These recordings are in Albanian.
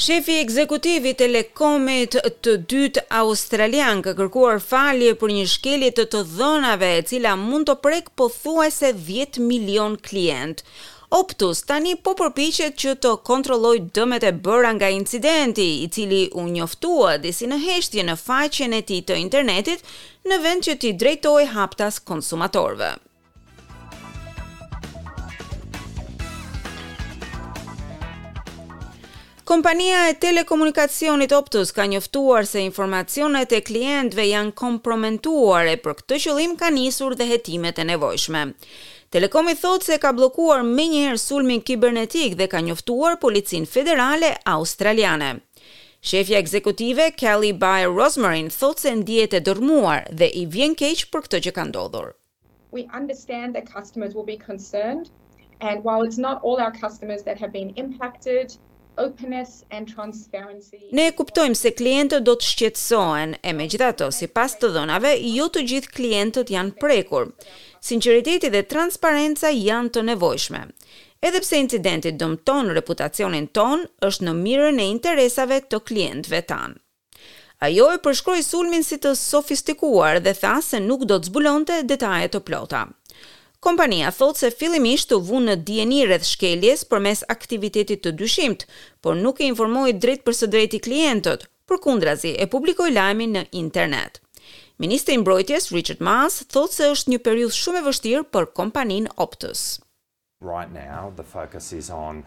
Shefi ekzekutiv i Telekomit të dytë australian ka kërkuar falje për një shkelje të të dhënave e cila mund të prekë pothuajse 10 milion klientë. Optus tani po përpiqet që të kontrollojë dëmet e bëra nga incidenti, i cili u njoftua disi në heshtje në faqen e tij të internetit, në vend që t'i drejtohej haptas konsumatorëve. Kompania e telekomunikacionit Optus ka njoftuar se informacionet e klientëve janë komprometuar e për këtë qëllim ka nisur dhe hetimet e nevojshme. Telekomi thotë se ka bllokuar menjëherë sulmin kibernetik dhe ka njoftuar Policinë Federale australiane. Shefja ekzekutive, Kelly Bayer Rosmarin, thotë se ndihet e dërrmuar dhe i vjen keq për këtë që ka ndodhur. We understand that customers will be concerned and while it's not all our customers that have been impacted, openness and transparency. Ne e kuptojmë se klientët do të shqetësohen e megjithatë, sipas të dhënave, jo të gjithë klientët janë prekur. Sinqeriteti dhe transparenca janë të nevojshme. Edhe pse incidenti dëmton reputacionin tonë, është në të mirën e interesave të klientëve tanë. Ajo e përshkroi sulmin si të sofistikuar dhe tha se nuk do të zbulonte detaje të plota. Kompania thotë se fillimisht u vu në dijeni rreth shkeljes përmes aktivitetit të dyshimtë, por nuk i informoi drejtpërsëdrejti klientët, përkundrazi e publikoi lajmin në internet. Ministri i Mbrojtjes, Richard Marles, thotë se është një periudhë shumë e vështirë për kompaninë Optus. Right now the focus is on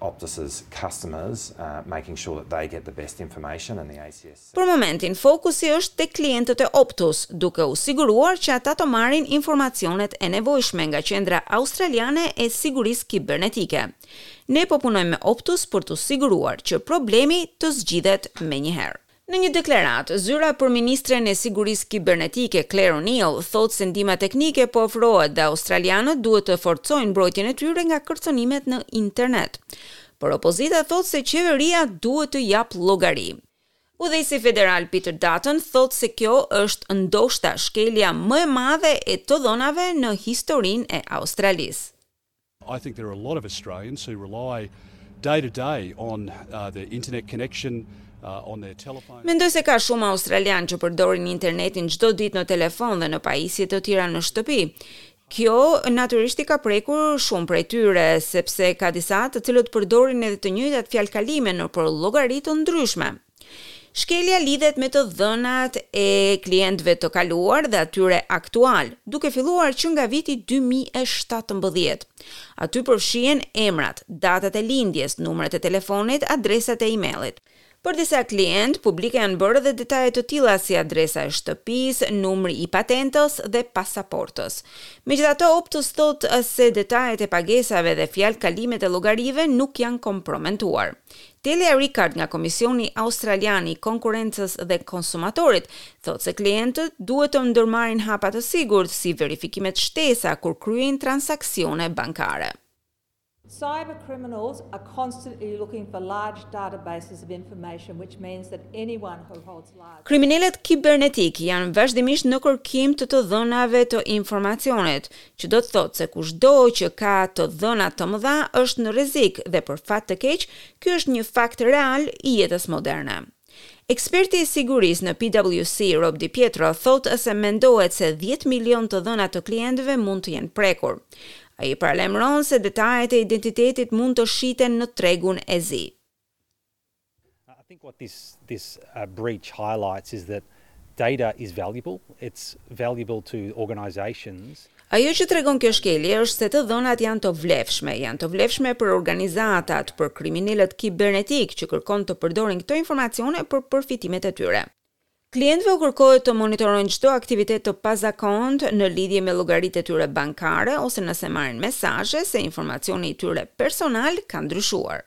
Optus's customers, making sure that they get the best information and the ACS. Për momentin fokusi është tek klientët e Optus, duke u siguruar që ata të marrin informacionet e nevojshme nga Qendra Australiane e Sigurisë Kibernetike. Ne po punojmë me Optus për t'u siguruar që problemi të zgjidhet menjëherë. Në një deklaratë, Zyra për ministren e Sigurisë Kibernetike, Clare O'Neil, thotë se ndihma teknike po ofrohet dhe australianët duhet të forcojnë mbrojtjen e tyre nga kërcënimet në internet. Por opozita thotë se qeveria duhet të japë llogari. Udhëheqësi federal Peter Dutton thotë se kjo është ndoshta shkelja më e madhe e të dhënave në historinë e Australisë. I think there are a lot of Australians who rely day to day on uh, their internet connection uh, on their telephone. Mendoj se ka shumë australianë që përdorin internetin çdo ditë në telefon dhe në pajisje të tjera në shtëpi. Kjo natyrisht i ka prekur shumë prej tyre sepse ka disa të cilët përdorin edhe të njëjtat fjalëkalime nëpër llogari të ndryshme. Shkelja lidhet me të dhënat e klientëve të kaluar dhe atyre aktualë, duke filluar që nga viti dy mijë e shtatëmbëdhjetë. Aty përfshihen emrat, datat e lindjes, numrat e telefonit, adresat e e-mailit. Për disa klientë, publike janë bërë dhe detaje të tilla si adresa e shtëpisë, numri i patentës dhe pasaportës. Megjithatë, Optus thotë se detajet e pagesave dhe fjalëkalimet e llogarive nuk janë komprometuar. Delia Rickard nga Komisioni Australian i Konkurrencës dhe Konsumatorit thotë se klientët duhet të ndërmarrin hapa të sigurt si verifikimet shtesa kur kryejnë transaksione bankare. Cybercriminals are constantly looking for large databases of information which means that anyone who holds. Kriminelët kibernetikë janë vazhdimisht në kërkim të të dhënave të informacionit, që do të thotë se kushdo që ka të dhëna të mëdha është në rrezik dhe për fat të keq, ky është një fakt real i jetës moderne. Eksperti i sigurisë në PwC, Rob Di Pietro, thotë se mendohet se dhjetë milionë të dhëna të klientëve mund të jenë prekur. Ai paralajmëron se detajet e identitetit mund të shiten në tregun e zi. I think what this this breach highlights is that data is valuable, it's valuable to organisations. Ajo që tregon kjo shkelje është se të dhënat janë të vlefshme, janë të vlefshme për organizatat, për kriminelët kibernetikë që kërkon të përdorin këto informacione për përfitimet e tyre. Klientëve u kërkohet të monitorojnë çdo aktivitet të pazakontë në lidhje me llogaritë e tyre bankare ose nëse marrin mesazhe se informacioni i tyre personal ka ndryshuar.